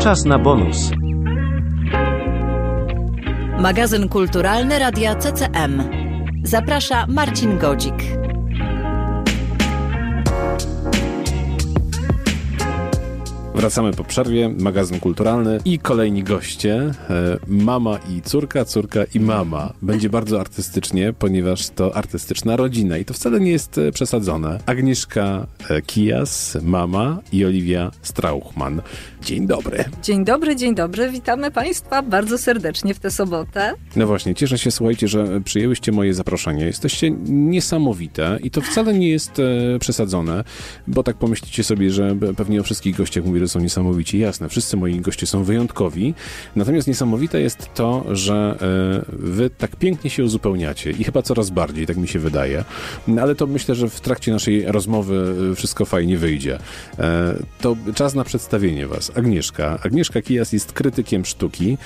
Czas na bonus. Magazyn kulturalny Radia CCM. Zaprasza Marcin Godzik. Wracamy po przerwie, magazyn kulturalny i kolejni goście. E, mama i córka, córka i mama. Będzie bardzo artystycznie, ponieważ to artystyczna rodzina i to wcale nie jest e, przesadzone. Agnieszka e, Kijas, mama i Oliwia Strauchman. Dzień dobry. Dzień dobry, dzień dobry. Witamy Państwa bardzo serdecznie w tę sobotę. No właśnie, cieszę się, słuchajcie, że przyjęłyście moje zaproszenie. Jesteście niesamowite i to wcale nie jest przesadzone, bo tak pomyślicie sobie, że pewnie o wszystkich gościach mówię, są niesamowici. Jasne, wszyscy moi goście są wyjątkowi. Natomiast niesamowite jest to, że e, wy tak pięknie się uzupełniacie i chyba coraz bardziej, tak mi się wydaje. Ale to myślę, że w trakcie naszej rozmowy e, wszystko fajnie wyjdzie. E, to czas na przedstawienie was. Agnieszka. Agnieszka Kijas jest krytykiem sztuki.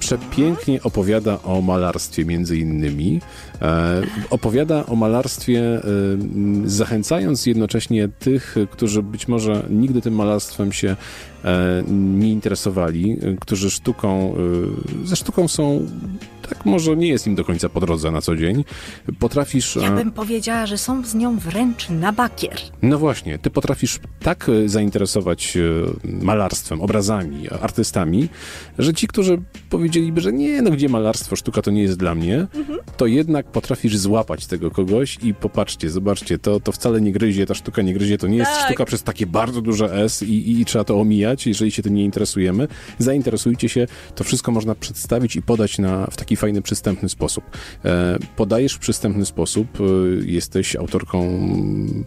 Przepięknie opowiada o malarstwie między innymi. Opowiada o malarstwie zachęcając jednocześnie tych, którzy być może nigdy tym malarstwem się e, nie interesowali, e, którzy sztuką, e, ze sztuką są tak może nie jest im do końca po drodze na co dzień. Potrafisz... Ja bym powiedziała, że są z nią wręcz na bakier. No właśnie, ty potrafisz tak zainteresować malarstwem, obrazami, artystami, że ci, którzy powiedzieliby, że nie, no gdzie malarstwo, sztuka to nie jest dla mnie, mhm. to jednak potrafisz złapać tego kogoś i popatrzcie, zobaczcie, to, to wcale nie gryzie, ta sztuka nie gryzie, to nie jest tak. sztuka przez takie bardzo duże S i, i, i trzeba to omijać, jeżeli się tym nie interesujemy. Zainteresujcie się, to wszystko można przedstawić i podać na, w taki fajny, przystępny sposób. E, podajesz w przystępny sposób, e, jesteś autorką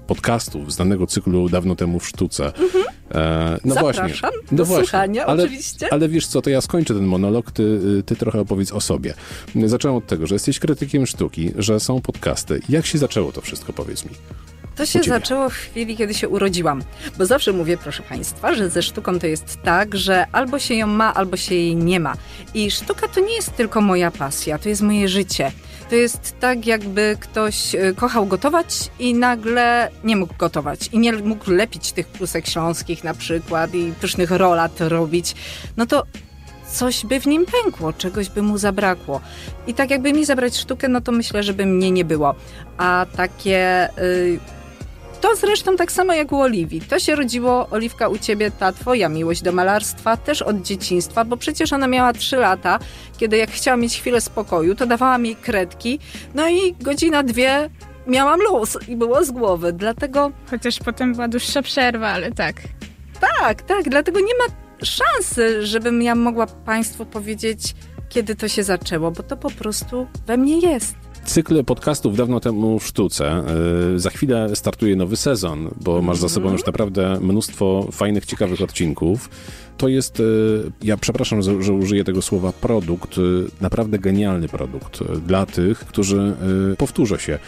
podcastów znanego cyklu dawno temu w sztuce. Mhm. E, no Zapraszam właśnie. No do właśnie. słuchania, ale, oczywiście. Ale wiesz co, to ja skończę ten monolog, ty, ty trochę opowiedz o sobie. Zacząłem od tego, że jesteś krytykiem sztuki, że są podcasty. Jak się zaczęło to wszystko, powiedz mi? To się zaczęło w chwili, kiedy się urodziłam. Bo zawsze mówię, proszę Państwa, że ze sztuką to jest tak, że albo się ją ma, albo się jej nie ma. I sztuka to nie jest tylko moja pasja, to jest moje życie. To jest tak, jakby ktoś e, kochał gotować i nagle nie mógł gotować. I nie mógł lepić tych klusek śląskich na przykład i pysznych rolat robić. No to coś by w nim pękło, czegoś by mu zabrakło. I tak jakby mi zabrać sztukę, no to myślę, że by mnie nie było. A takie... Yy, to zresztą tak samo jak u Oliwii. To się rodziło, Oliwka, u ciebie ta twoja miłość do malarstwa też od dzieciństwa, bo przecież ona miała 3 lata, kiedy jak chciała mieć chwilę spokoju, to dawałam jej kredki, no i godzina, dwie miałam luz i było z głowy, dlatego... Chociaż potem była dłuższa przerwa, ale tak. Tak, tak, dlatego nie ma szansy, żebym ja mogła Państwu powiedzieć, kiedy to się zaczęło, bo to po prostu we mnie jest. Cykl podcastów dawno temu w sztuce. Yy, za chwilę startuje nowy sezon, bo masz za sobą mhm. już naprawdę mnóstwo fajnych, ciekawych odcinków to jest, e, ja przepraszam, że, użyję tego słowa produkt, e, naprawdę genialny produkt e, dla tych, którzy, powtórzę się,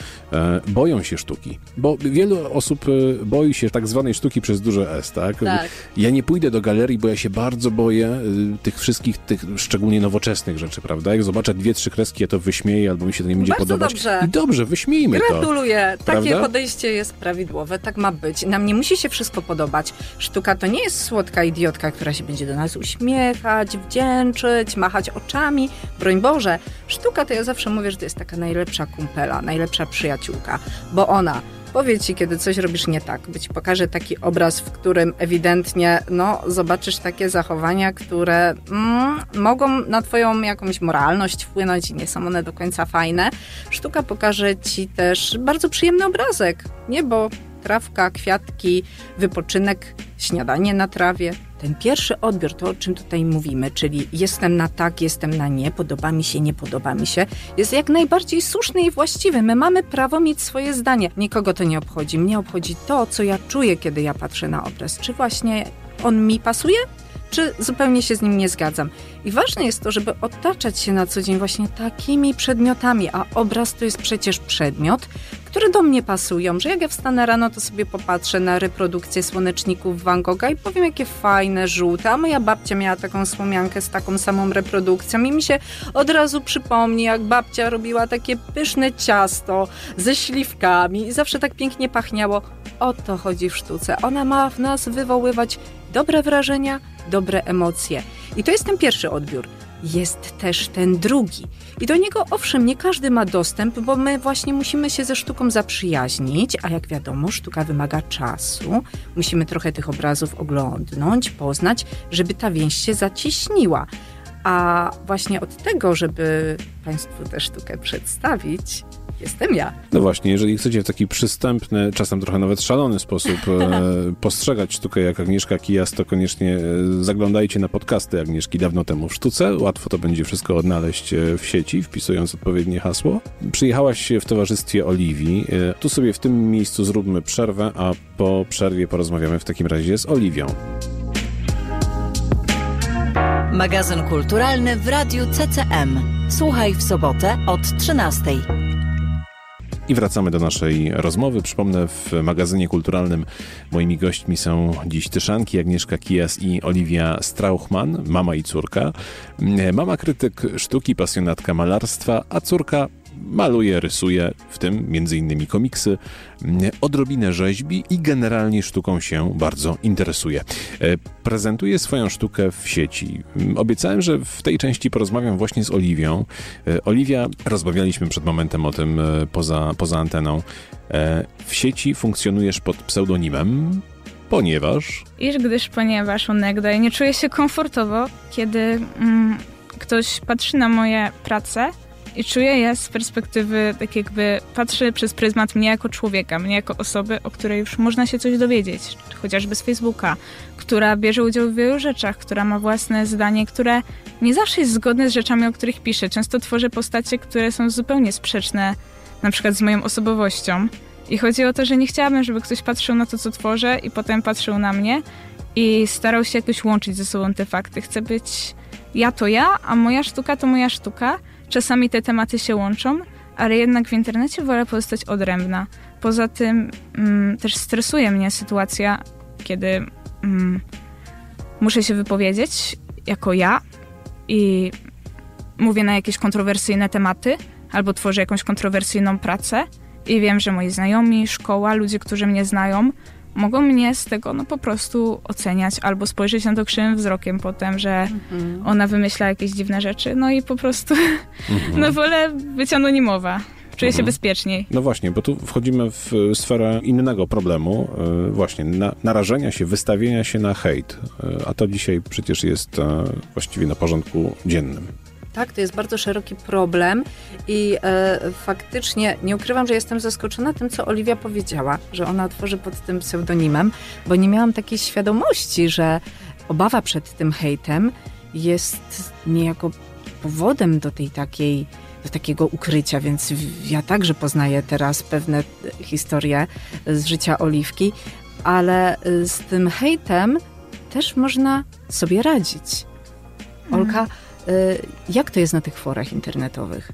boją się sztuki. Bo wielu osób boi się tak zwanej sztuki przez duże S, tak? tak? Ja nie pójdę do galerii, bo ja się bardzo boję tych wszystkich, tych szczególnie nowoczesnych rzeczy, prawda? Jak zobaczę dwie, trzy kreski, ja to wyśmieję, albo mi się to nie będzie bardzo podobać. Dobrze. I dobrze, wyśmiejmy Gratuluję. to. Gratuluję. Takie podejście jest prawidłowe, tak ma być. Nam nie musi się wszystko podobać. Sztuka to nie jest słodka idiotka, która się będzie do nas uśmiechać, wdzięczyć, machać oczami. Broń Boże, sztuka to ja zawsze mówię, że to jest taka najlepsza kumpela, najlepsza przyjaciółka, bo ona powie ci, kiedy coś robisz nie tak, by ci pokaże taki obraz, w którym ewidentnie no, zobaczysz takie zachowania, które mm, mogą na twoją jakąś moralność wpłynąć i nie są one do końca fajne. Sztuka pokaże ci też bardzo przyjemny obrazek, niebo, trawka, kwiatki, wypoczynek, śniadanie na trawie, ten pierwszy odbiór, to o czym tutaj mówimy, czyli jestem na tak, jestem na nie, podoba mi się, nie podoba mi się, jest jak najbardziej słuszny i właściwy. My mamy prawo mieć swoje zdanie. Nikogo to nie obchodzi. Mnie obchodzi to, co ja czuję, kiedy ja patrzę na obraz. Czy właśnie on mi pasuje? Czy zupełnie się z nim nie zgadzam. I ważne jest to, żeby otaczać się na co dzień właśnie takimi przedmiotami, a obraz to jest przecież przedmiot, które do mnie pasują, że jak ja wstanę rano, to sobie popatrzę na reprodukcję słoneczników Van Gogha i powiem, jakie fajne, żółte, a moja babcia miała taką słomiankę z taką samą reprodukcją i mi się od razu przypomni, jak babcia robiła takie pyszne ciasto ze śliwkami i zawsze tak pięknie pachniało. O to chodzi w sztuce. Ona ma w nas wywoływać dobre wrażenia, dobre emocje. I to jest ten pierwszy odbiór. Jest też ten drugi. I do niego owszem, nie każdy ma dostęp, bo my właśnie musimy się ze sztuką zaprzyjaźnić, a jak wiadomo, sztuka wymaga czasu. Musimy trochę tych obrazów oglądnąć, poznać, żeby ta więź się zacieśniła. A właśnie od tego, żeby Państwu tę sztukę przedstawić, jestem ja. No właśnie, jeżeli chcecie w taki przystępny, czasem trochę nawet szalony sposób e, postrzegać sztukę jak Agnieszka Kijas, to koniecznie e, zaglądajcie na podcasty Agnieszki dawno temu w sztuce. Łatwo to będzie wszystko odnaleźć e, w sieci, wpisując odpowiednie hasło. Przyjechałaś w towarzystwie Oliwii. E, tu sobie w tym miejscu zróbmy przerwę, a po przerwie porozmawiamy w takim razie z Oliwią. Magazyn kulturalny w Radiu CCM. Słuchaj w sobotę od 13. I wracamy do naszej rozmowy. Przypomnę, w magazynie kulturalnym moimi gośćmi są dziś Tyszanki, Agnieszka Kijas i Oliwia Strauchman, mama i córka. Mama krytyk sztuki, pasjonatka malarstwa, a córka maluje, rysuje, w tym innymi komiksy, odrobinę rzeźbi i generalnie sztuką się bardzo interesuje. E, prezentuje swoją sztukę w sieci. Obiecałem, że w tej części porozmawiam właśnie z Oliwią. E, Oliwia, rozmawialiśmy przed momentem o tym e, poza, poza anteną. W sieci funkcjonujesz pod pseudonimem, ponieważ... Iż gdyż ponieważ onegdaj nie czuję się komfortowo, kiedy mm, ktoś patrzy na moje prace i czuję je z perspektywy, tak jakby patrzę przez pryzmat mnie jako człowieka, mnie jako osoby, o której już można się coś dowiedzieć, chociażby z Facebooka, która bierze udział w wielu rzeczach, która ma własne zdanie, które nie zawsze jest zgodne z rzeczami, o których piszę. Często tworzę postacie, które są zupełnie sprzeczne na przykład z moją osobowością. I chodzi o to, że nie chciałabym, żeby ktoś patrzył na to, co tworzę i potem patrzył na mnie i starał się jakoś łączyć ze sobą te fakty. Chcę być ja to ja, a moja sztuka to moja sztuka Czasami te tematy się łączą, ale jednak w internecie wolę pozostać odrębna. Poza tym mm, też stresuje mnie sytuacja, kiedy mm, muszę się wypowiedzieć jako ja i mówię na jakieś kontrowersyjne tematy albo tworzę jakąś kontrowersyjną pracę i wiem, że moi znajomi, szkoła, ludzie, którzy mnie znają, mogą mnie z tego no po prostu oceniać albo spojrzeć na to krzywym wzrokiem potem, że mhm. ona wymyśla jakieś dziwne rzeczy, no i po prostu mhm. no wolę być anonimowa. Czuję mhm. się bezpieczniej. No właśnie, bo tu wchodzimy w sferę innego problemu, e, właśnie na, narażenia się, wystawienia się na hejt, e, a to dzisiaj przecież jest e, właściwie na porządku dziennym. Tak, to jest bardzo szeroki problem i e, faktycznie nie ukrywam, że jestem zaskoczona tym, co Oliwia powiedziała, że ona tworzy pod tym pseudonimem, bo nie miałam takiej świadomości, że obawa przed tym hejtem jest niejako powodem do tej takiej do takiego ukrycia, więc ja także poznaję teraz pewne historie z życia Oliwki, ale z tym hejtem też można sobie radzić. Olka, jak to jest na tych forach internetowych?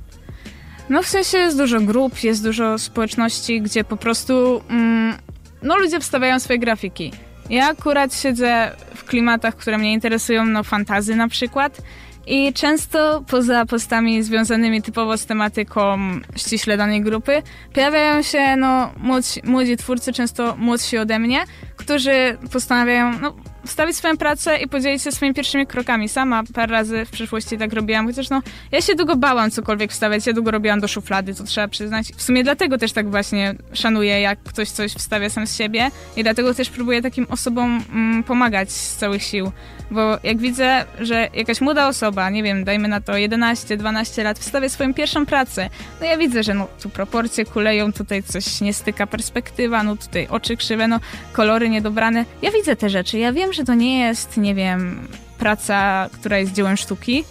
No w sensie jest dużo grup, jest dużo społeczności, gdzie po prostu mm, no ludzie wstawiają swoje grafiki. Ja akurat siedzę w klimatach, które mnie interesują, no fantazy na przykład. I często poza postami związanymi typowo z tematyką ściśle danej grupy pojawiają się no, młodzi, młodzi twórcy, często młodsi ode mnie, którzy postanawiają no, wstawić swoją pracę i podzielić się swoimi pierwszymi krokami. Sama parę razy w przeszłości tak robiłam, chociaż no, ja się długo bałam cokolwiek wstawiać, ja długo robiłam do szuflady, to trzeba przyznać. W sumie dlatego też tak właśnie szanuję, jak ktoś coś wstawia sam z siebie i dlatego też próbuję takim osobom mm, pomagać z całych sił, bo jak widzę, że jakaś młoda osoba, nie wiem, dajmy na to 11-12 lat, wstawia swoją pierwszą pracę, no ja widzę, że no tu proporcje kuleją, tutaj coś nie styka perspektywa, no tutaj oczy krzywe, no kolory niedobrane. Ja widzę te rzeczy, ja wiem, że to nie jest, nie wiem, praca, która jest dziełem sztuki,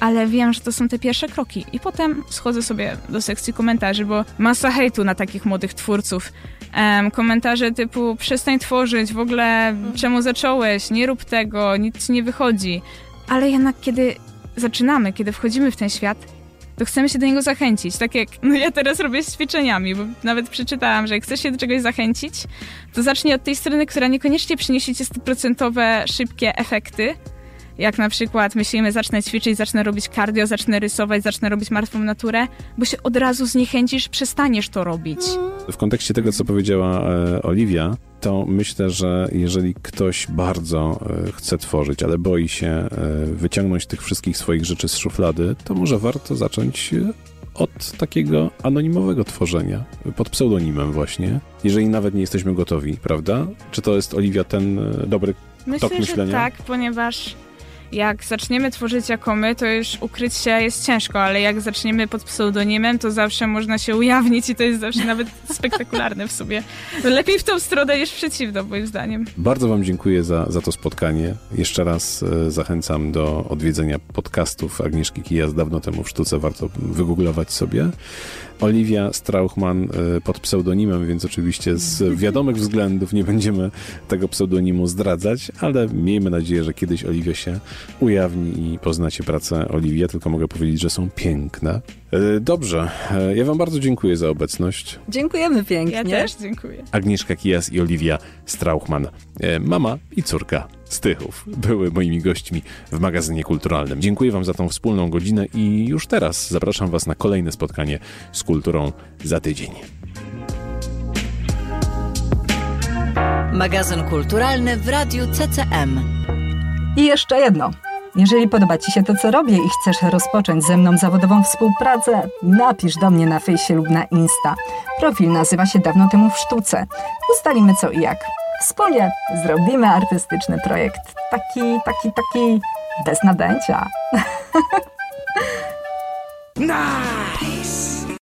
ale wiem, że to są te pierwsze kroki. I potem schodzę sobie do sekcji komentarzy, bo masa hejtu na takich młodych twórców. Um, komentarze typu przestań tworzyć, w ogóle czemu zacząłeś, nie rób tego, nic nie wychodzi. Ale jednak kiedy zaczynamy, kiedy wchodzimy w ten świat, to chcemy się do niego zachęcić. Tak jak no ja teraz robię z ćwiczeniami, bo nawet przeczytałam, że jak chcesz się do czegoś zachęcić, to zacznij od tej strony, która niekoniecznie przyniesie ci stuprocentowe, szybkie efekty, jak na przykład myślimy, zacznę ćwiczyć, zacznę robić cardio, zacznę rysować, zacznę robić martwą naturę, bo się od razu zniechęcisz, przestaniesz to robić. W kontekście tego, co powiedziała e, Oliwia, to myślę, że jeżeli ktoś bardzo e, chce tworzyć, ale boi się e, wyciągnąć tych wszystkich swoich rzeczy z szuflady, to może warto zacząć e, od takiego anonimowego tworzenia, pod pseudonimem właśnie, jeżeli nawet nie jesteśmy gotowi, prawda? Czy to jest, Oliwia, ten dobry Myślę, tok myślenia? że tak, ponieważ jak zaczniemy tworzyć jako my, to już ukryć się jest ciężko, ale jak zaczniemy pod pseudonimem, to zawsze można się ujawnić i to jest zawsze nawet spektakularne w sobie. Lepiej w tą stronę niż przeciwną, moim zdaniem. Bardzo Wam dziękuję za, za to spotkanie. Jeszcze raz e, zachęcam do odwiedzenia podcastów Agnieszki Kijas dawno temu w sztuce. Warto wygooglować sobie. Oliwia Strauchman e, pod pseudonimem, więc oczywiście z wiadomych względów nie będziemy tego pseudonimu zdradzać, ale miejmy nadzieję, że kiedyś Oliwia się ujawni i poznacie pracę Oliwii. Ja tylko mogę powiedzieć, że są piękne. E, Dobrze, E, ja Wam bardzo dziękuję za obecność. Dziękujemy pięknie. Ja też dziękuję. Agnieszka Kijas i Oliwia Strauchman, e, mama i córka Stychów, były moimi gośćmi w magazynie kulturalnym. Dziękuję Wam za tą wspólną godzinę i już teraz zapraszam Was na kolejne spotkanie z kulturą za tydzień. Magazyn kulturalny w Radiu CCM. I jeszcze jedno. Jeżeli podoba Ci się to, co robię i chcesz rozpocząć ze mną zawodową współpracę, napisz do mnie na fejsie lub na Insta. Profil nazywa się Dawno temu w sztuce. Ustalimy co i jak. Wspólnie zrobimy artystyczny projekt. Taki, taki, taki bez nadęcia. Nah!